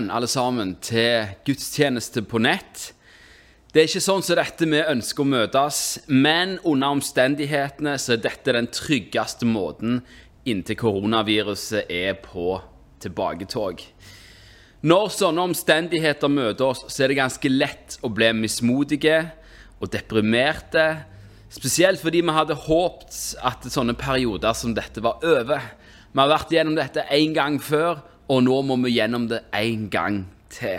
Velkommen alle sammen til gudstjeneste på nett. Det er ikke sånn som dette vi ønsker å møtes, men under omstendighetene så er dette den tryggeste måten inntil koronaviruset er på tilbaketog. Når sånne omstendigheter møter oss, så er det ganske lett å bli mismodige og deprimerte. Spesielt fordi vi hadde håpet at sånne perioder som dette var over. Vi har vært gjennom dette én gang før, og nå må vi gjennom det en gang til.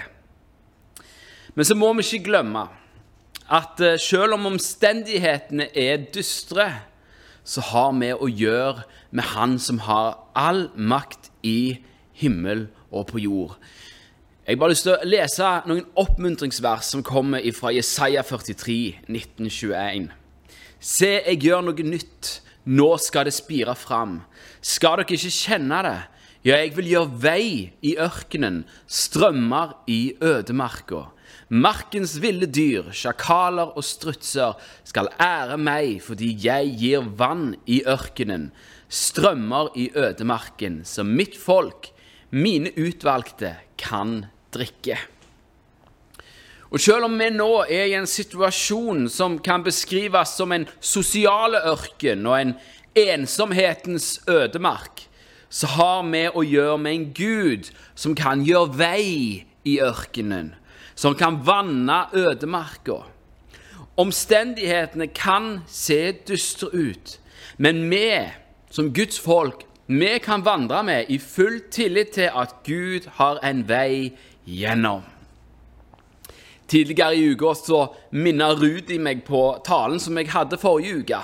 Men så må vi ikke glemme at eh, selv om omstendighetene er dystre, så har vi å gjøre med Han som har all makt i himmel og på jord. Jeg bare lyst til å lese noen oppmuntringsvers som kommer fra Jesaja 43, 1921. Se, jeg gjør noe nytt. Nå skal det spire fram. Skal dere ikke kjenne det? Ja, jeg vil gjøre vei i ørkenen, strømmer i ødemarka. Markens ville dyr, sjakaler og strutser, skal ære meg fordi jeg gir vann i ørkenen, strømmer i ødemarken, som mitt folk, mine utvalgte, kan drikke. Og selv om vi nå er i en situasjon som kan beskrives som en sosiale ørken og en ensomhetens ødemark, så har vi å gjøre med en Gud som kan gjøre vei i ørkenen, som kan vanne ødemarka. Omstendighetene kan se dystre ut, men vi som Guds folk, vi kan vandre med i full tillit til at Gud har en vei gjennom. Tidligere i uka så minnet Rudi meg på talen som jeg hadde forrige uke.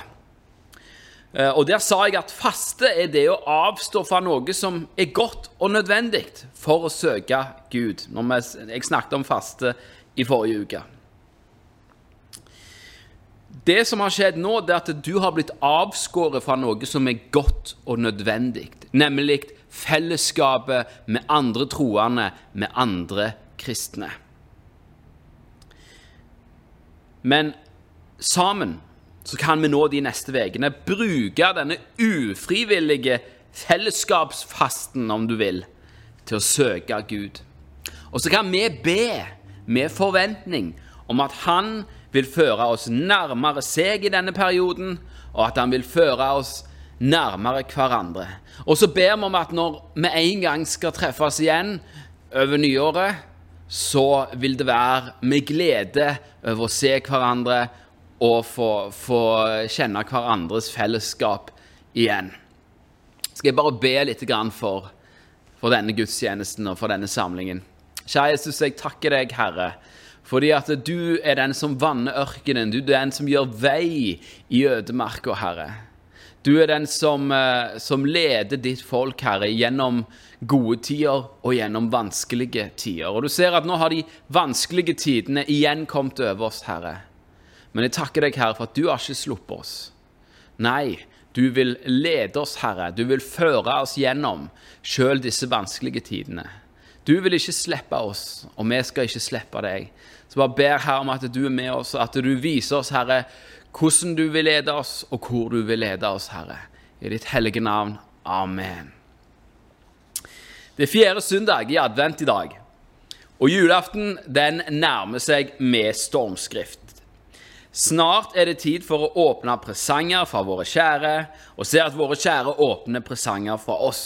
Eh, Og Der sa jeg at faste er det å avstå fra noe som er godt og nødvendig for å søke Gud. Når jeg snakket om faste i forrige uke. Det som har skjedd nå, det er at du har blitt avskåret fra noe som er godt og nødvendig, nemlig fellesskapet med andre troende, med andre kristne. Men sammen så kan vi nå de neste ukene bruke denne ufrivillige fellesskapsfasten, om du vil, til å søke Gud. Og så kan vi be med forventning om at Han vil føre oss nærmere seg i denne perioden, og at Han vil føre oss nærmere hverandre. Og så ber vi om at når vi en gang skal treffes igjen over nyåret, så vil det være med glede over å se hverandre og få, få kjenne hverandres fellesskap igjen. Skal jeg bare be litt for, for denne gudstjenesten og for denne samlingen. Kjære Jesus, jeg takker deg, Herre, fordi at du er den som vanner ørkenen. Du er den som gjør vei i ødemarka, Herre. Du er den som, eh, som leder ditt folk, Herre, gjennom gode tider og gjennom vanskelige tider. Og du ser at nå har de vanskelige tidene igjen kommet over oss, Herre. Men jeg takker deg, Herre, for at du har ikke sluppet oss. Nei, du vil lede oss, Herre. Du vil føre oss gjennom sjøl disse vanskelige tidene. Du vil ikke slippe oss, og vi skal ikke slippe deg. Så bare ber Herre om at du er med oss, og at du viser oss, Herre, hvordan du vil lede oss, og hvor du vil lede oss, Herre. I ditt hellige navn. Amen. Det er fjerde søndag i advent i dag, og julaften den nærmer seg med stormskrift. Snart er det tid for å åpne presanger fra våre kjære, og se at våre kjære åpner presanger fra oss.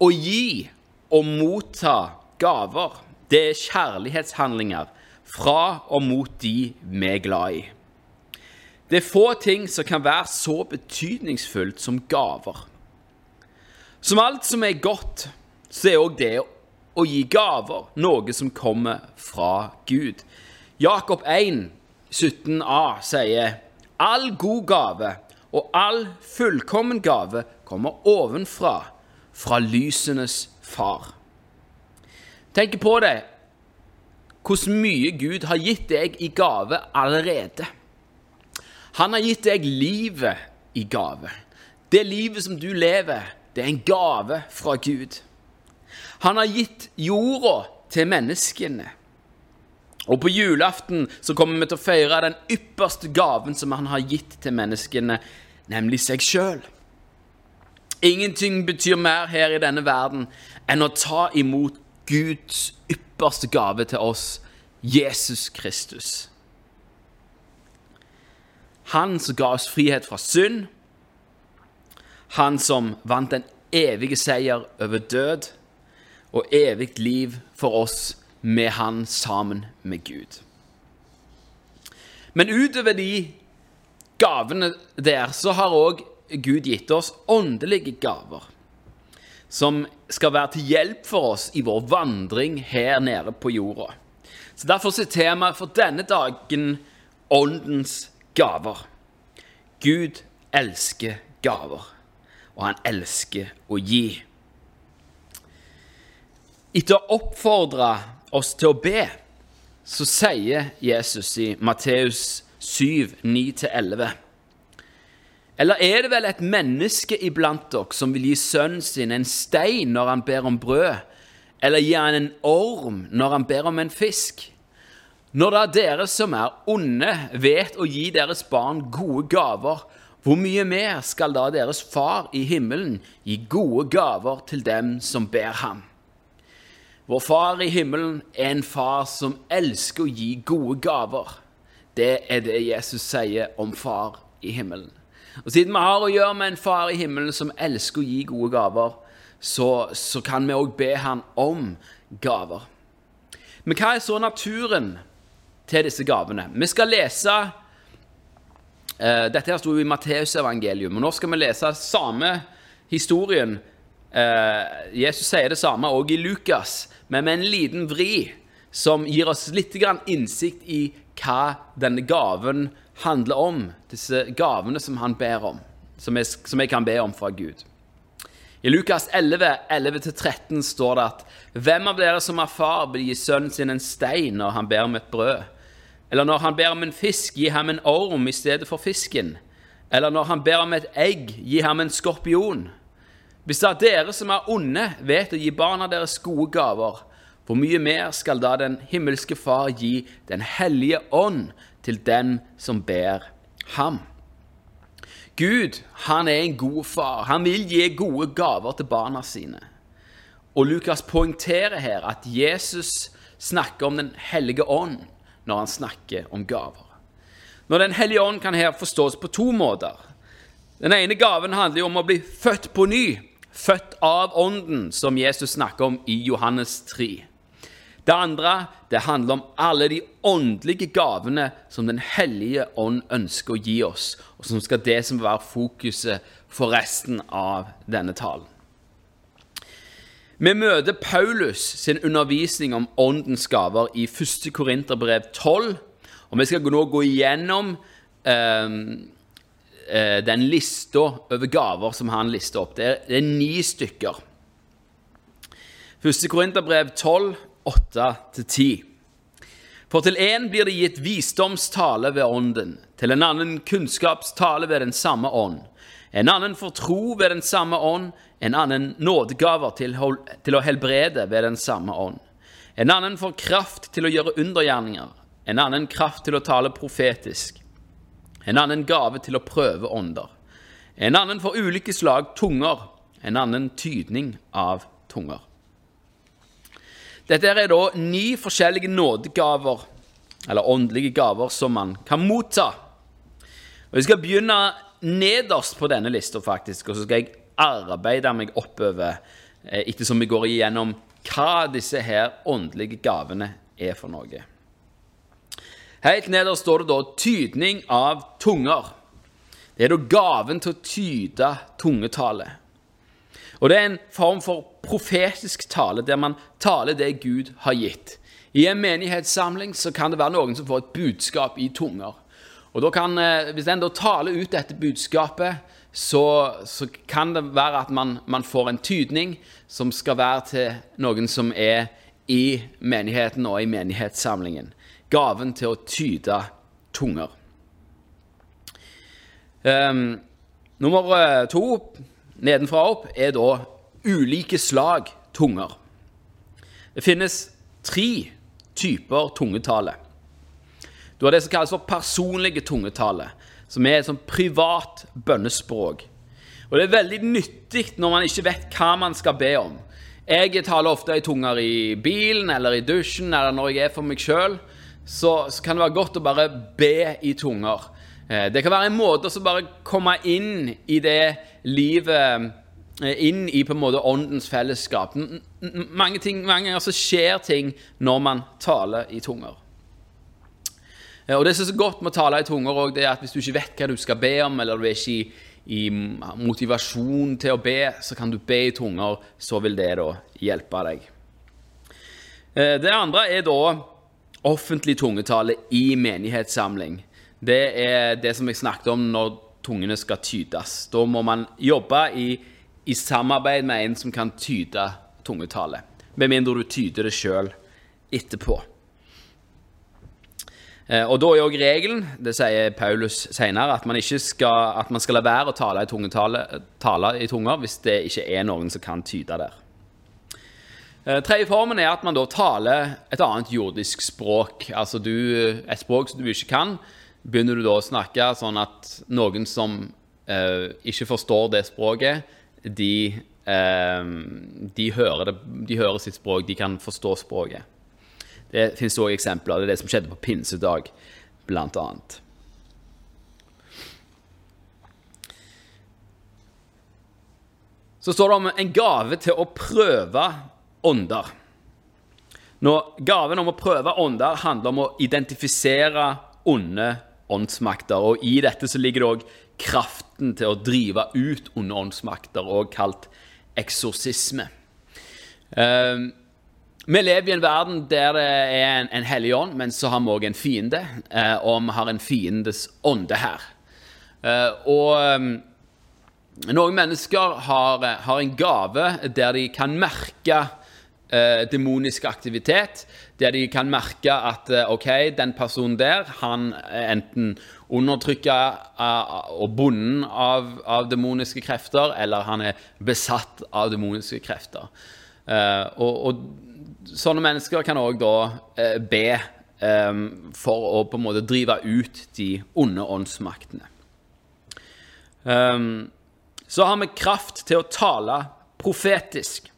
Å gi og motta gaver, det er kjærlighetshandlinger fra og mot de vi er glad i. Det er få ting som kan være så betydningsfullt som gaver. Som alt som er godt, så er òg det å gi gaver noe som kommer fra Gud. Jakob 1, 17a sier all god gave og all fullkommen gave kommer ovenfra, fra lysenes far. Tenk på det, hvor mye Gud har gitt deg i gave allerede. Han har gitt deg livet i gave. Det livet som du lever, det er en gave fra Gud. Han har gitt jorda til menneskene. Og på julaften så kommer vi til å feire den ypperste gaven som han har gitt til menneskene, nemlig seg sjøl. Ingenting betyr mer her i denne verden enn å ta imot Guds ypperste gave til oss, Jesus Kristus. Han som ga oss frihet fra synd, han som vant den evige seier over død og evig liv for oss med han sammen med Gud. Men utover de gavene der, så har òg Gud gitt oss åndelige gaver. Som skal være til hjelp for oss i vår vandring her nede på jorda. Så Derfor er temaet for denne dagen åndens gaver. Gud elsker gaver og han elsker å gi. Etter å oppfordre oss til å be, så sier Jesus i Matteus 7, 9-11 Eller er det vel et menneske iblant dere som vil gi sønnen sin en stein når han ber om brød, eller gi han en orm når han ber om en fisk? Når da dere som er onde, vet å gi deres barn gode gaver, hvor mye mer skal da deres far i himmelen gi gode gaver til dem som ber ham? Vår far i himmelen er en far som elsker å gi gode gaver. Det er det Jesus sier om far i himmelen. Og Siden vi har å gjøre med en far i himmelen som elsker å gi gode gaver, så, så kan vi òg be han om gaver. Men hva er så naturen til disse gavene? Vi skal lese Uh, dette her sto i Matteusevangeliet, og nå skal vi lese samme historien. Uh, Jesus sier det samme òg i Lukas, men med en liten vri som gir oss litt innsikt i hva denne gaven handler om. Disse gavene som han ber om, som jeg, som jeg kan be om fra Gud. I Lukas 11, 11-13 står det at hvem av dere som har far, vil gi sønnen sin en stein når han ber om et brød? Eller når han ber om en fisk, gi ham en orm i stedet for fisken. Eller når han ber om et egg, gi ham en skorpion. Hvis da dere som er onde, vet å gi barna deres gode gaver, hvor mye mer skal da den himmelske Far gi Den hellige ånd til den som ber ham? Gud, han er en god far. Han vil gi gode gaver til barna sine. Og Lukas poengterer her at Jesus snakker om Den hellige ånd når han snakker om gaver. Når Den hellige ånd kan her forstås på to måter. Den ene gaven handler jo om å bli født på ny, født av Ånden, som Jesus snakker om i Johannes 3. Det andre det handler om alle de åndelige gavene som Den hellige ånd ønsker å gi oss, og som skal det som være fokuset for resten av denne talen. Vi møter Paulus sin undervisning om åndens gaver i 1. Korinterbrev 12. Og vi skal nå gå igjennom eh, eh, den lista over gaver som han lister opp. Det er, det er ni stykker. 1. Korinterbrev 12, 8-10. For til én blir det gitt visdomstale ved ånden, til en annen kunnskapstale ved den samme ånd. En annen får tro ved den samme ånd, en annen nådegaver til, til å helbrede ved den samme ånd. En annen får kraft til å gjøre undergjerninger, en annen kraft til å tale profetisk, en annen gave til å prøve ånder, en annen for ulike slag tunger, en annen tydning av tunger. Dette er da ni forskjellige nådegaver, eller åndelige gaver, som man kan motta. Og Vi skal begynne nederst på denne lista, faktisk, og så skal jeg arbeide meg oppover eh, ettersom vi går igjennom hva disse her åndelige gavene er for noe. Helt nederst står det da 'tydning av tunger'. Det er da gaven til å tyde tungetale. Og det er en form for profetisk tale, der man taler det Gud har gitt. I en menighetssamling så kan det være noen som får et budskap i tunger. Og da kan, eh, Hvis en da taler ut dette budskapet, så, så kan det være at man, man, får en tydning som skal være til noen som er i menigheten og i menighetssamlingen. Gaven til å tyde tunger. Um, nummer eh, to nedenfra opp er da ulike slag tunger. Det finnes tre typer tungetale. Du har det som kalles for personlige tungetale, som er et sånn privat bønnespråk. Og Det er veldig nyttig når man ikke vet hva man skal be om. Jeg taler ofte i tunger i bilen eller i dusjen eller når jeg er for meg sjøl. Så, så, kan det være godt å bare be i tunger. Eh, det kan være en måte å bare komme inn i det livet eh, Inn i på en måte åndens fellesskap. Mange, ting, mange ganger så skjer ting når man taler i tunger. Eh, og Det som er så godt med å tale i tunger, også, det er at hvis du ikke vet hva du skal be om, eller du er ikke i, i motivasjon til å be, så kan du be i tunger. Så vil det da hjelpe deg. Det andre er da offentlig tungetale i menighetssamling. Det er det som jeg snakket om når tungene skal tydes. Da må man jobbe i, i samarbeid med en som kan tyde tungetale. Med mindre du tyder det sjøl etterpå. Eh, og Da er òg regelen, det sier Paulus senere, at man, skal, at man skal la være å tale i, tungetale, tale i tunger hvis det ikke er noen som kan tyde der. Eh, tredje formen er at man da taler et annet jordisk språk. Altså du, et språk som du ikke kan, begynner du da å snakke sånn at noen som eh, ikke forstår det språket, de, eh, de, hører det, de hører sitt språk, de kan forstå språket. Det finnes òg eksempler. Det er det som skjedde på pinsedag, blant annet. Så står det om en gave til å prøve ånder. Når gaven om å prøve ånder handler om å identifisere onde åndsmakter. Og i dette så ligger det òg kraften til å drive ut onde åndsmakter, òg kalt eksorsisme. Uh, vi lever i en verden der det er en, hellig ånd, men så har vi òg en fiende. Eh, og vi har en fiendes ånde her. Eh, og um, noen mennesker har, har, en gave der de kan merke eh, demonisk aktivitet. Der de kan merke at eh, OK, den personen der, han er enten undertrykka uh, og bonden av, av, demoniske krefter, eller han er besatt av demoniske krefter. Uh, og, og sånne mennesker kan òg da eh, be eh, for å på en måte drive ut de onde åndsmaktene. Um, så har vi kraft til å tale profetisk.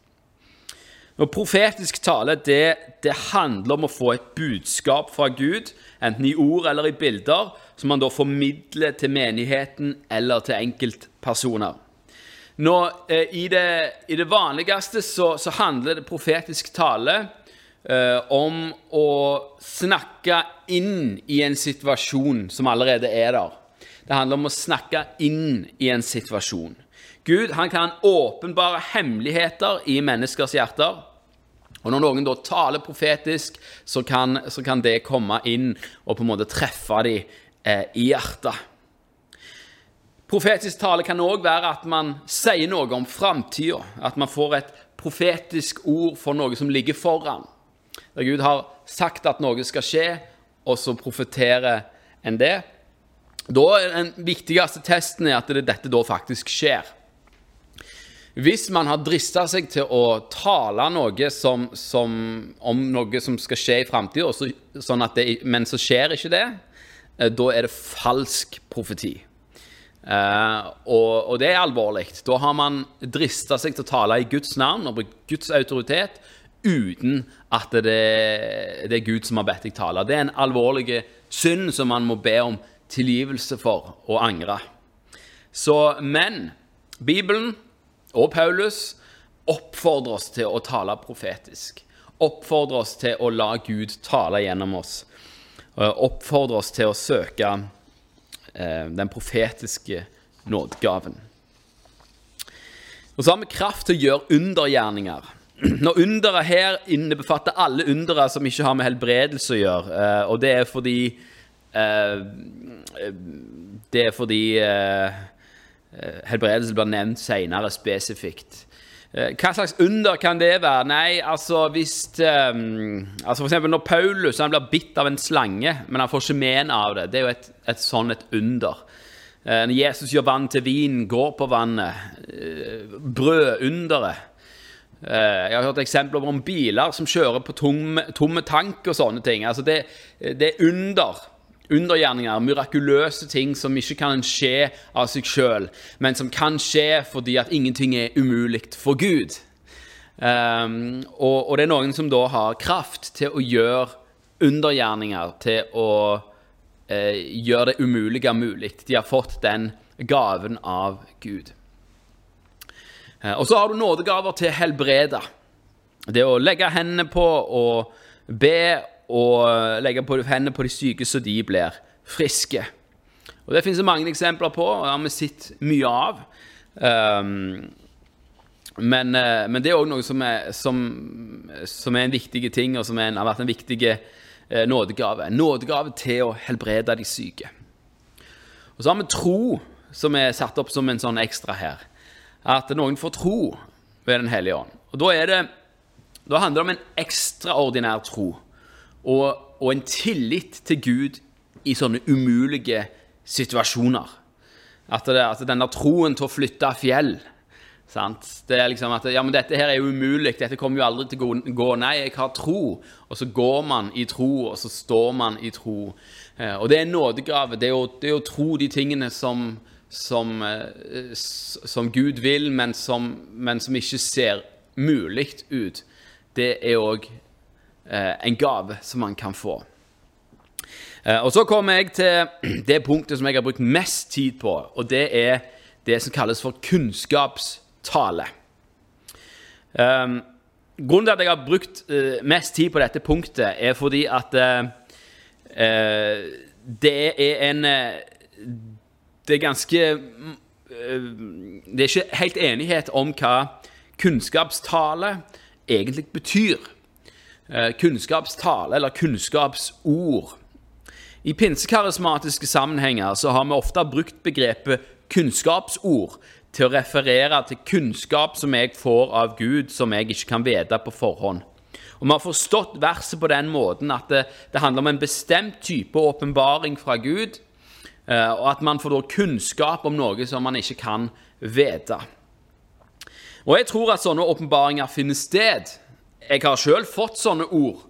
Og Profetisk tale det, det, handler om å få et budskap fra Gud, enten i ord eller i bilder, som man da formidler til menigheten eller til enkeltpersoner. Nå, eh, i, det, i, det, vanligste så, så, handler det profetisk tale eh, om å snakke inn i en situasjon som allerede er der. Det handler om å snakke inn i en situasjon. Gud han kan åpenbare hemmeligheter i menneskers hjerter. Og Når noen da taler profetisk, så kan, så kan det komme inn og på en måte treffe dem eh, i hjertet. Profetisk tale kan òg være at man sier noe om framtida. At man får et profetisk ord for noe som ligger foran. Der Gud har sagt at noe skal skje, og så profeterer en det. Da er Den viktigste testen er at det, dette da faktisk skjer. Hvis man har drista seg til å tale noe som, som, om noe som skal skje i framtida, sånn men så skjer ikke det, eh, da er det falsk profeti. Eh, og, og, det er alvorlig. Da har man drista seg til å tale i Guds navn og bruke Guds autoritet uten at det, det er Gud som har bedt deg tale. Det er en alvorlig synd som man må be om tilgivelse for og angre. Så, men Bibelen og Paulus oppfordrer oss til å tale profetisk. Oppfordrer oss til å la Gud tale gjennom oss. Oppfordrer oss til å søke eh, den profetiske nådegaven. Og så har vi kraft til å gjøre undergjerninger. Når underet her innebefatter alle undere som ikke har med helbredelse å gjøre, eh, og det er fordi eh, Det er fordi eh, helbredelse blir nevnt senere spesifikt. Hva slags under kan det være? Nei, altså hvis um, altså eksempel når Paulus han blir bitt av en slange, men han får ikke men av det. Det er jo et, et sånn et under. Uh, når Jesus gjør vann til vin, går på vannet. Uh, brødunderet. Uh, jeg har hørt eksempler om biler som kjører på tomme, tomme tank og sånne ting. Altså det, det er under undergjerninger, mirakuløse ting som ikke kan skje av seg sjøl, men som kan skje fordi at ingenting er umulig for Gud. Um, og, og, det er noen som da har kraft til å gjøre undergjerninger, til å eh, gjøre det umulige mulig. De har fått den gaven av Gud. Uh, og så har du nådegaver til helbrede. Det å legge hendene på og be og legge på hendene på de syke så de blir friske. Og Det finnes det mange eksempler på, og det har vi sett mye av. Um, men, uh, men, det er òg noe som er, som, som er, en viktig ting, og som en, har vært en viktig uh, nådegave. Nådegave til å helbrede de syke. Og så har vi tro, som er satt opp som en sånn ekstra her. At noen får tro ved Den hellige ånd. Og da, det, da handler det om en ekstraordinær tro og, og en tillit til Gud i sånne umulige situasjoner. At, det, at den der troen til å flytte fjell sant? Det er liksom at ja, men dette her er jo umulig, dette kommer jo aldri til å gå. Nei, jeg har tro. Og så går man i tro, og så står man i tro. Eh, og det er en nådegave. Det er jo, det er å tro de tingene som, som, eh, som Gud vil, men som, men som ikke ser mulig ut. Det er òg en gave som man kan få. Eh, og Så kommer jeg til det punktet som jeg har brukt mest tid på, og det er det som kalles for kunnskapstale. Um, grunnen til at jeg har brukt uh, mest tid på dette punktet, er fordi at det er en Det er ganske Det er ikke helt enighet om hva kunnskapstale egentlig betyr. Eh, kunnskapstale eller kunnskapsord. I pinsekarismatiske sammenhenger så har vi ofte brukt begrepet kunnskapsord til å referere til kunnskap som jeg får av Gud, som jeg ikke kan vite på forhånd. Og Vi har forstått verset på den måten at det, det handler om en bestemt type åpenbaring fra Gud, eh, og at man får da kunnskap om noe som man ikke kan vite. Og Jeg tror at sånne åpenbaringer finner sted jeg har sjøl fått sånne ord,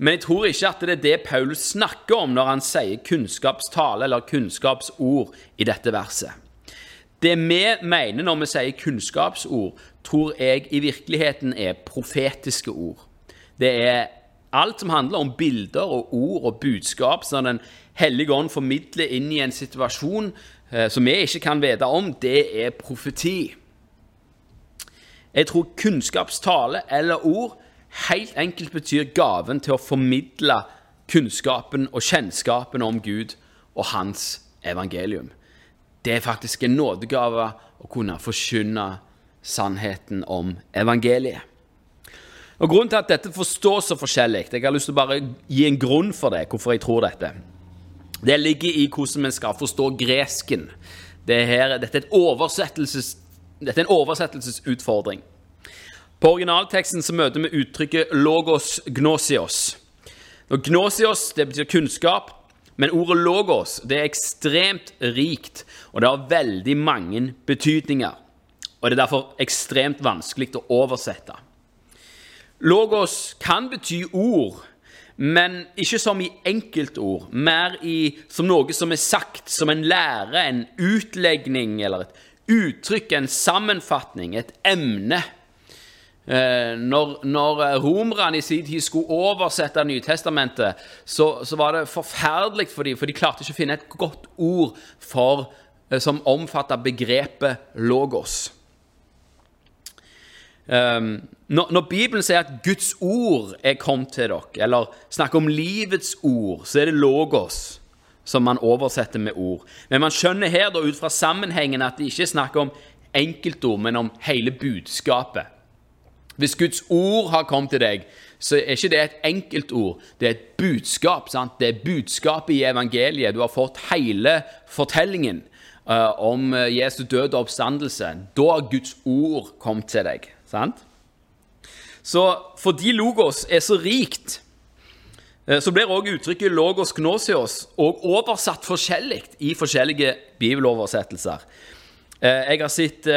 men jeg tror ikke at det er det Paul snakker om når han sier kunnskapstale eller kunnskapsord i dette verset. Det vi mener når vi sier kunnskapsord, tror jeg i virkeligheten er profetiske ord. Det er alt som handler om bilder og ord og budskap som Den hellige ånd formidler inn i en situasjon eh, som vi ikke kan vite om, det er profeti. Jeg tror kunnskapstale eller ord helt enkelt betyr gaven til å formidle kunnskapen og kjennskapen om Gud og hans evangelium. Det er faktisk en nådegave å kunne forkynne sannheten om evangeliet. Og Grunnen til at dette forstås så forskjellig Jeg har lyst til å bare gi en grunn for det, hvorfor jeg tror dette. Det ligger i hvordan vi skal forstå gresken. Det her, dette, er et oversettelses, dette er en oversettelsesutfordring. På originalteksten så møter vi uttrykket 'logos gnosios'. Og gnosios det betyr kunnskap, men ordet 'logos' det er ekstremt rikt, og det har veldig mange betydninger. Og det er derfor ekstremt vanskelig å oversette. Logos kan bety ord, men ikke som i enkeltord. Mer i, som noe som er sagt, som en lære, en utlegning eller et uttrykk, en sammenfatning, et emne. Eh, når, når eh, romerne i sin tid skulle oversette Nytestamentet, så, så var det forferdelig for dem, for de klarte ikke å finne et godt ord for, eh, som omfatta begrepet logos. Um, når, når Bibelen sier at Guds ord er kommet til dere, eller snakker om livets ord, så er det logos som man oversetter med ord. Men man skjønner her da ut fra sammenhengen at det ikke er snakk om enkeltord, men om hele budskapet. Hvis Guds ord har kommet til deg, så er ikke det et enkeltord, det er et budskap. sant? Det er budskapet i evangeliet. Du har fått hele fortellingen uh, om Jesu død og oppstandelse. Da har Guds ord kommet til deg. sant? Så fordi logos er så rikt, så blir også uttrykket 'logos gnosios' og oversatt forskjellig i forskjellige bibeloversettelser. Jeg har sett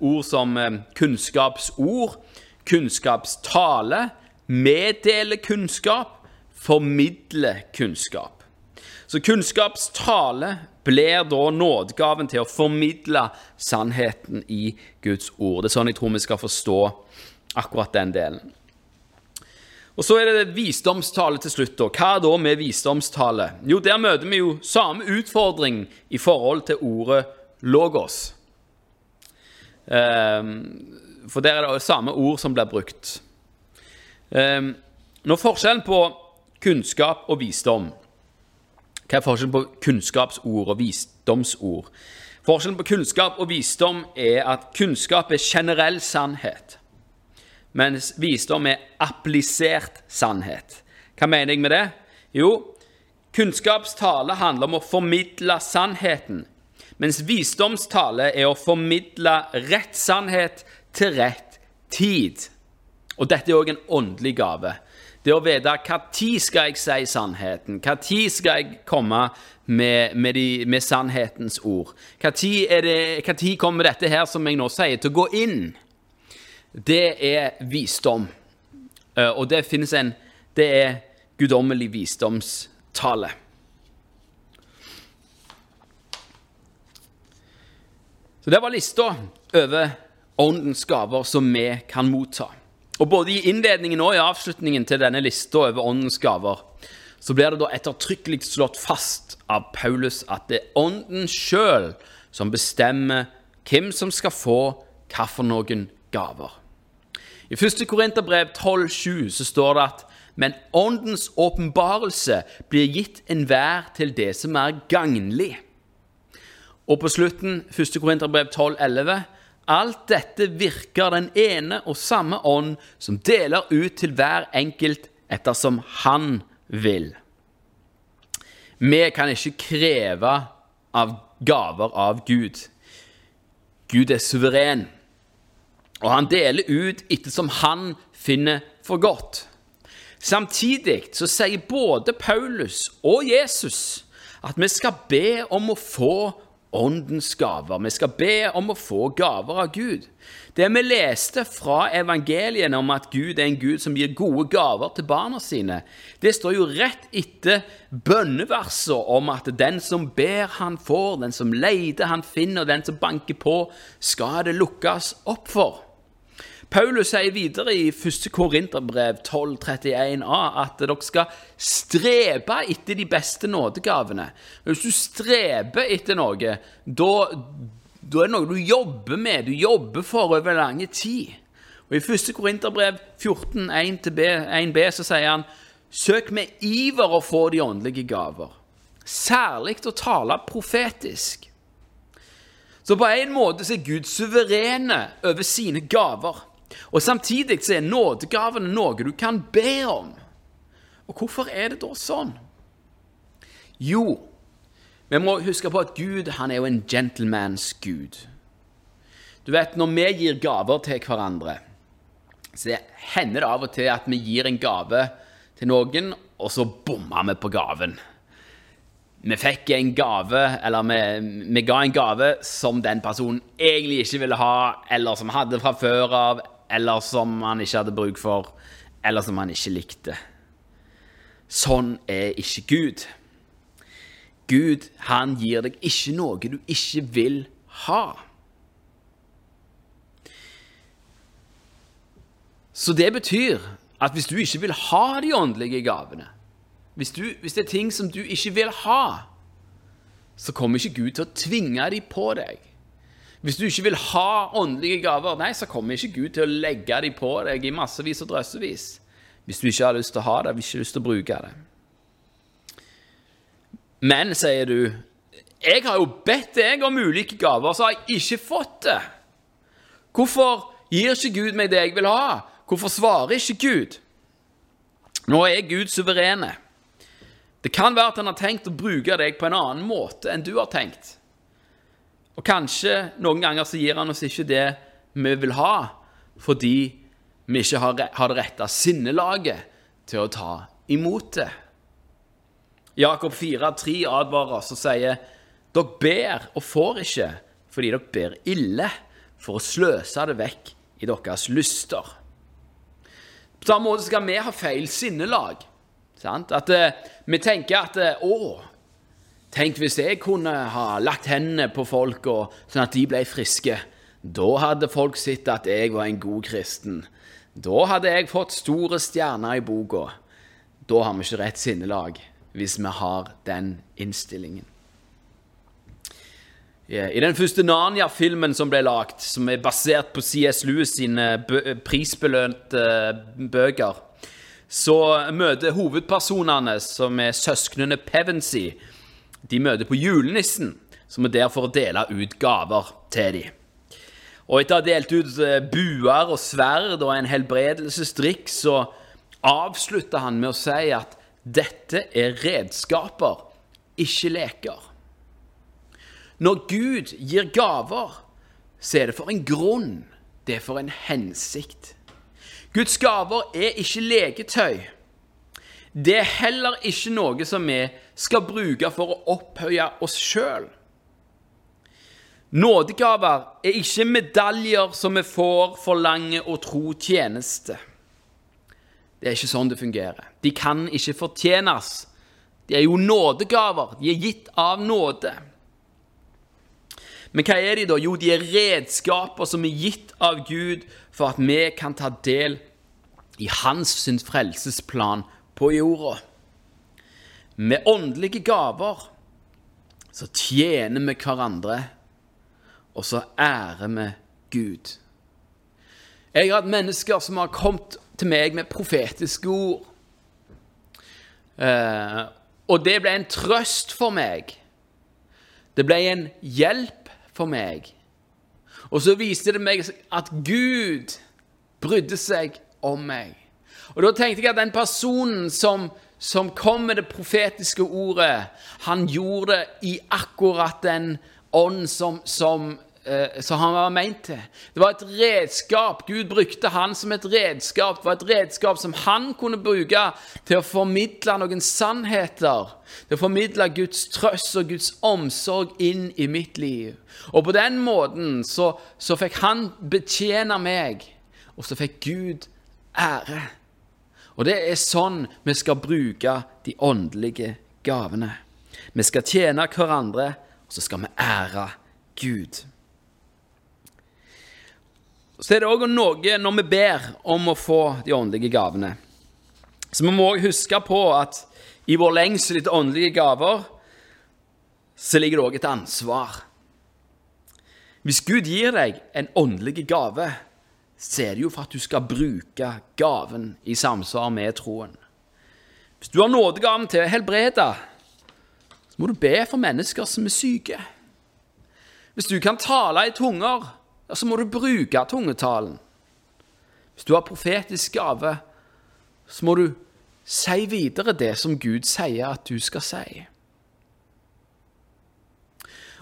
ord som kunnskapsord, kunnskapstale, meddele kunnskap, formidle kunnskap. Så kunnskapstale blir da nådegaven til å formidle sannheten i Guds ord. Det er sånn jeg tror vi skal forstå akkurat den delen. Og Så er det visdomstale til slutt. da. Hva da med visdomstale? Jo, Der møter vi jo samme utfordring i forhold til ordet logos. Um, for der er det samme ord som blir brukt. Um, når forskjellen på kunnskap og visdom Hva er forskjellen på kunnskapsord og visdomsord? Forskjellen på kunnskap og visdom er at kunnskap er generell sannhet, mens visdom er applisert sannhet. Hva mener jeg med det? Jo, kunnskapstale handler om å formidle sannheten, mens visdomstale er å formidle rett sannhet til rett tid. Og dette er òg en åndelig gave. Det å vite når skal jeg si sannheten, når skal jeg komme med, med, de, med sannhetens ord. Når kommer dette her som jeg nå sier, til å gå inn? Det er visdom. Eh, og det finnes en Det er guddommelig visdomstale. Så det var lista over åndens gaver som vi kan motta. Og Både i innledningen og i avslutningen til denne lista over åndens gaver så blir det da ettertrykkelig slått fast av Paulus at det er ånden sjøl som bestemmer hvem som skal få hvilke gaver. I 1. Korinterbrev 12,7 så står det at men åndens åpenbarelse blir gitt enhver til det som er gagnlig. Og på slutten, 1. Korinterbrev 12,11 Alt dette virker den ene og samme ånd, som deler ut til hver enkelt ettersom han vil. Vi kan ikke kreve av gaver av Gud. Gud er suveren, og han deler ut ettersom han finner for godt. Samtidig så sier både Paulus og Jesus at vi skal be om å få åndens gaver. Vi skal be om å få gaver av Gud. Det vi leste fra evangeliene om at Gud er en Gud som gir gode gaver til barna sine, det står jo rett etter bønneverset om at den som ber, han får, den som leter, han finner, den som banker på, skal det lukkes opp for. Paulus sier videre i 1. Korinterbrev 1231a at dere skal strebe etter de beste nådegavene. Hvis du streber etter noe, da, da er det noe du jobber med, du jobber for over lange tid. Og I 1. Korinterbrev 14, 1b, så sier han Søk med iver å få de åndelige gaver, særlig å tale profetisk. Så på en måte så er Gud suverene over sine gaver. Og Samtidig så er nådegavene noe du kan be om. Og hvorfor er det da sånn? Jo, vi må huske på at Gud han er jo en gentlemans gud. Du vet, Når vi gir gaver til hverandre, så hender det av og til at vi gir en gave til noen, og så bommer vi på gaven. Vi fikk en gave, eller vi, vi ga en gave som den personen egentlig ikke ville ha, eller som hadde fra før av, eller som han ikke hadde bruk for, eller som han ikke likte. Sånn er ikke Gud. Gud, han gir deg ikke noe du ikke vil ha. Så det betyr at hvis du ikke vil ha de åndelige gavene, hvis, du, hvis det er ting som du ikke vil ha, så kommer ikke Gud til å tvinge dem på deg. Hvis du ikke vil ha åndelige gaver, nei, så kommer ikke Gud til å legge dem på deg i massevis og drøssevis. Hvis du ikke har lyst til å ha det, hvis du ikke har lyst til å bruke det. Men, sier du, jeg har jo bedt deg om ulike gaver, så har jeg ikke fått det. Hvorfor gir ikke Gud meg det jeg vil ha? Hvorfor svarer ikke Gud? Nå er Gud suverene. Det kan være at han har tenkt å bruke deg på en annen måte enn du har tenkt. Og kanskje noen ganger så gir han oss ikke det vi vil ha, fordi vi ikke har, har det rette sinnelaget til å ta imot det. Jakob 4,3 advarer oss og sier dere ber og får ikke fordi dere ber ille for å sløse det vekk i deres lyster. På samme måte skal vi ha feil sinnelag. Sant? At eh, vi tenker at eh, å, tenk hvis jeg kunne ha lagt hendene på folk og, sånn at de ble friske. Da hadde folk sett at jeg var en god kristen. Da hadde jeg fått store stjerner i boka. Da har vi ikke rett sinnelag, hvis vi har den innstillingen. I den første Narnia-filmen som ble lagd, som er basert på CS Lewis sine prisbelønte bøker, så møter hovedpersonene, som er søsknene Pevensey, de møter på julenissen, som er der for å dele ut gaver til dem. Og etter å ha delt ut eh, buer og sverd og en helbredelsesdrikk, så avslutter han med å si at dette er redskaper, ikke leker. Når Gud gir gaver, så er det for en grunn. Det er for en hensikt. Guds gaver er ikke leketøy. Det er heller ikke noe som vi skal bruke for å opphøye oss sjøl. Nådegaver er ikke medaljer som vi får for lange og tro tjeneste. Det er ikke sånn det fungerer. De kan ikke fortjenes. De er jo nådegaver. De er gitt av nåde. Men hva er de, da? Jo, de er redskaper som er gitt av Gud for at vi kan ta del i hans frelsesplan på jorda. Med åndelige gaver så tjener vi hverandre, og så ærer vi Gud. Jeg har hatt mennesker som har kommet til meg med profetiske ord. Eh, og det ble en trøst for meg. Det ble en hjelp for meg. Og så viste det meg at Gud brydde seg om meg. Og da tenkte jeg at den personen som, som kom med det profetiske ordet, han gjorde det i akkurat den ånd som, som, eh, som han var meint til. Det var et redskap. Gud brukte han som et redskap. Det var et redskap som han kunne bruke til å formidle noen sannheter. Til å formidle Guds trøst og Guds omsorg inn i mitt liv. Og på den måten så, så fikk han betjene meg, og så fikk Gud ære. Og det er sånn vi skal bruke de åndelige gavene. Vi skal tjene hverandre, og så skal vi ære Gud. Så er det òg noe når vi ber om å få de åndelige gavene. Så vi må òg huske på at i vår lengsel etter åndelige gaver så ligger det òg et ansvar. Hvis Gud gir deg en åndelig gave, så er det jo for at du skal bruke gaven i samsvar med troen. Hvis du har nådegaven til å helbrede, så må du be for mennesker som er syke. Hvis du kan tale i tunger, så må du bruke tungetalen. Hvis du har profetisk gave, så må du si videre det som Gud sier at du skal si.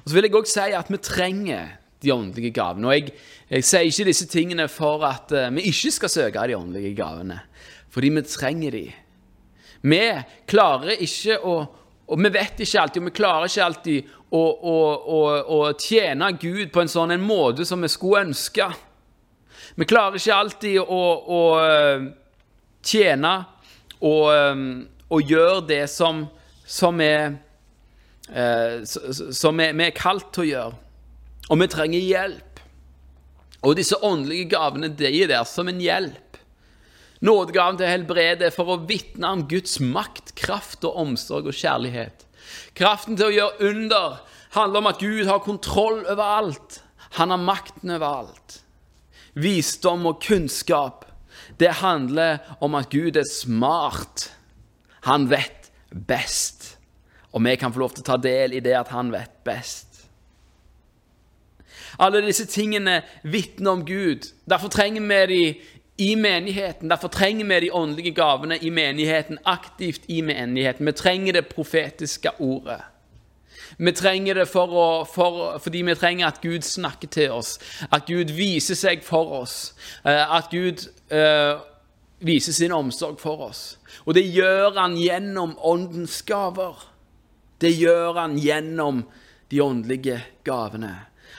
Og Så vil jeg òg si at vi trenger de åndelige gavene. Og jeg, jeg sier ikke disse tingene for at eh, vi ikke skal søke de åndelige gavene, fordi vi trenger de. Vi klarer ikke å og vi vet ikke alltid, og vi klarer ikke alltid å, å, å, å tjene Gud på en sånn en måte som vi skulle ønske. Vi klarer ikke alltid å, eh, tjene og, eh, gjøre det som, som, er, som er, vi er kalt til å gjøre. Og vi trenger hjelp. Og disse åndelige gavene de er der som en hjelp. Nådegaven til helbrede er for å vitne om Guds makt, kraft og omsorg og kjærlighet. Kraften til å gjøre under handler om at Gud har kontroll over alt. Han har makten over alt. Visdom og kunnskap, det handler om at Gud er smart. Han vet best. Og vi kan få lov til å ta del i det at han vet best. Alle disse tingene vitner om Gud. Derfor trenger vi de i menigheten. Derfor trenger vi de åndelige gavene i menigheten, aktivt i menigheten. Vi trenger det profetiske ordet. Vi trenger det for å, for, fordi vi trenger at Gud snakker til oss, at Gud viser seg for oss, eh, at Gud uh, viser sin omsorg for oss. Og det gjør han gjennom åndens gaver. Det gjør han gjennom de åndelige gavene.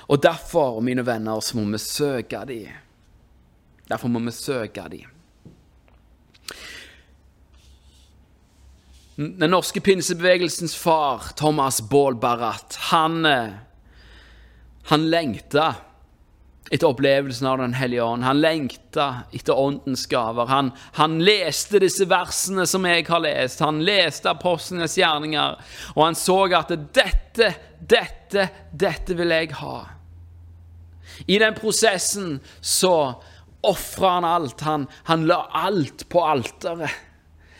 Og derfor, mine venner, så må vi søke dem. Derfor må vi søke dem. Den norske pinsebevegelsens far, Thomas Baal Barrat, han, eh, han lengta etter opplevelsen av Den hellige ånd. Han lengta etter åndens gaver. Han, han, leste disse versene som jeg har lest. Han leste apostlenes gjerninger, og han så at dette, dette, dette vil jeg ha. I den prosessen så ofra han alt. Han, han la alt på alteret.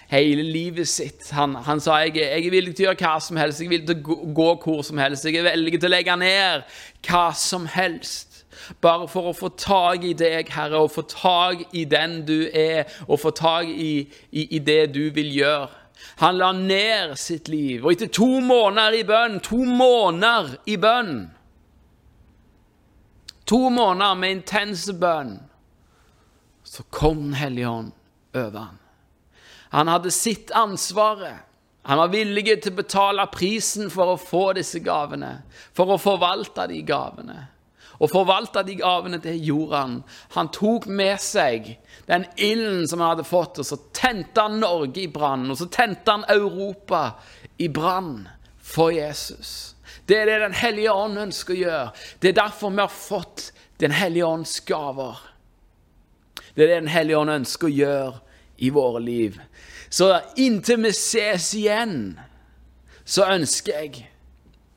Hele livet sitt. Han, han sa jeg, jeg er villig til å gjøre hva som helst. Jeg er villig til å gå, hvor som helst. Jeg er villig til å legge ned hva som helst. Bare for å få tak i deg, Herre, og få tak i den du er, og få tak i, i, i det du vil gjøre. Han la ned sitt liv, og etter to måneder i bønn To måneder i bønn! To måneder med intense bønn så kom Den hellige ånd over ham. Han hadde sitt ansvaret. Han var villig til å betale prisen for å få disse gavene, for å forvalte de gavene. Og forvalte de gavene, det gjorde han. Han tok med seg den ilden som han hadde fått, og så tente han Norge i brann, og så tente han Europa i brann for Jesus. Det er det Den hellige ånd ønsker å gjøre. Det er derfor vi har fått Den hellige ånds gaver. Det er det Den hellige ånd ønsker å gjøre i våre liv. Så inntil vi ses igjen, så ønsker jeg,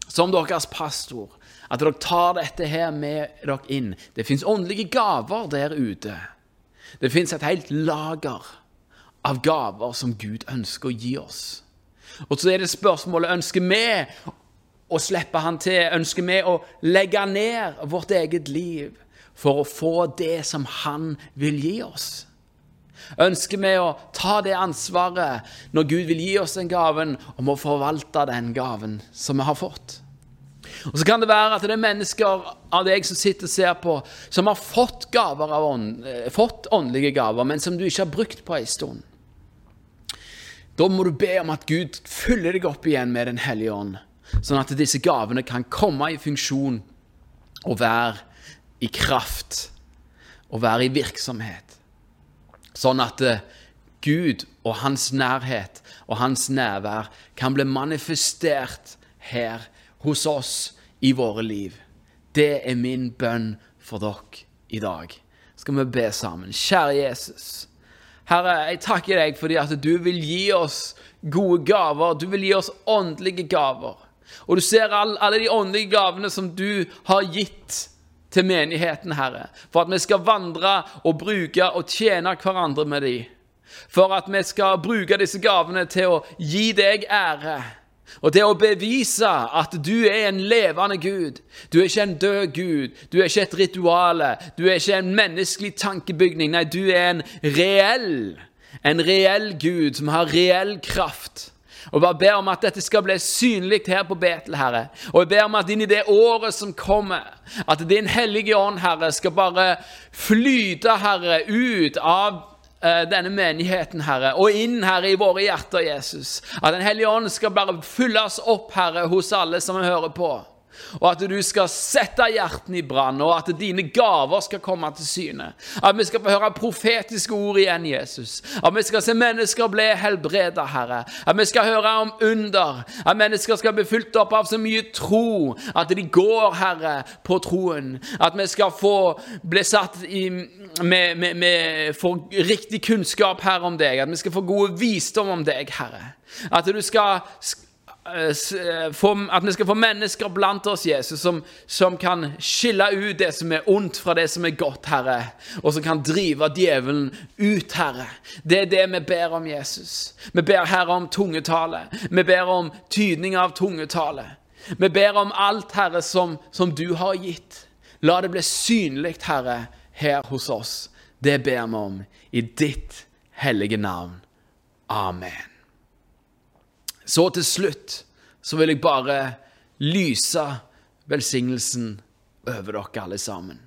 som deres pastor, at dere tar dette her med dere inn. Det fins åndelige gaver der ute. Det fins et helt lager av gaver som Gud ønsker å gi oss. Og så er det spørsmålet ønsker vi å slippe Han til. Ønsker vi å legge ned vårt eget liv for å få det som Han vil gi oss? Ønsker vi å ta det ansvaret når Gud vil gi oss den gaven, om å forvalte den gaven som vi har fått? Og Så kan det være at det er mennesker av deg som sitter og ser på, som har fått, gaver av ånd, eh, fått åndelige gaver, men som du ikke har brukt på en stund. Da må du be om at Gud fyller deg opp igjen med Den hellige ånd, sånn at disse gavene kan komme i funksjon og være i kraft og være i virksomhet. Sånn at eh, Gud og hans nærhet og hans nærvær kan bli manifestert her hos oss i våre liv. Det er min bønn for dere i dag. Skal vi be sammen? Kjære Jesus. Herre, jeg takker deg fordi at du vil gi oss gode gaver. Du vil gi oss åndelige gaver. Og du ser alle, alle de åndelige gavene som du har gitt til menigheten, Herre. For at vi skal vandre og bruke og tjene hverandre med dem. For at vi skal bruke disse gavene til å gi deg ære. Og til å bevise at du er en levende Gud. Du er ikke en død Gud. Du er ikke et rituale. Du er ikke en menneskelig tankebygning. Nei, du er en reell, en reell Gud som har reell kraft. Og bare ber om at dette skal bli synlig her på Betel, Herre. Og jeg ber om at inn i det året som kommer, at Din hellige ånd, Herre, skal bare flyte, Herre, ut av eh, denne menigheten, Herre, og inn, Herre, i våre hjerter, Jesus. At Den hellige ånd skal bare fylles opp, Herre, hos alle som hører på. Og at du skal sette hjertene i brann, og at dine gaver skal komme til syne. At vi skal få høre profetiske ord igjen, Jesus. At vi skal se mennesker bli helbreda, Herre. At vi skal høre om under. At mennesker skal bli fylt opp av så mye tro at de går, Herre, på troen. At vi skal få bli satt i med, med, med for riktig kunnskap, Herre, om deg. At vi skal få gode visdom om deg, Herre. At du skal at vi skal få mennesker blant oss, Jesus, som, som, kan skille ut det som er ondt, fra det som er godt, Herre. Og som kan drive djevelen ut, Herre. Det er det vi ber om, Jesus. Vi ber, Herre, om tungetale. Vi ber om tydning av tungetale. Vi ber om alt, Herre, som, som du har gitt. La det bli synlig, Herre, her hos oss. Det ber vi om i ditt hellige navn. Amen. Så til slutt så vil jeg bare lyse velsignelsen over dere alle sammen.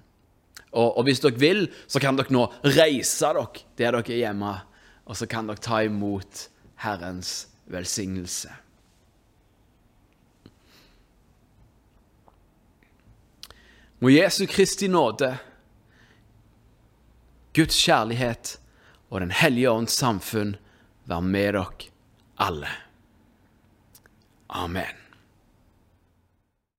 Og, og, hvis dere vil, så kan dere nå reise dere der dere er hjemme, og så kan dere ta imot Herrens velsignelse. Må Jesu Kristi nåde, Guds kjærlighet og Den hellige ånds samfunn være med dere alle. Amen.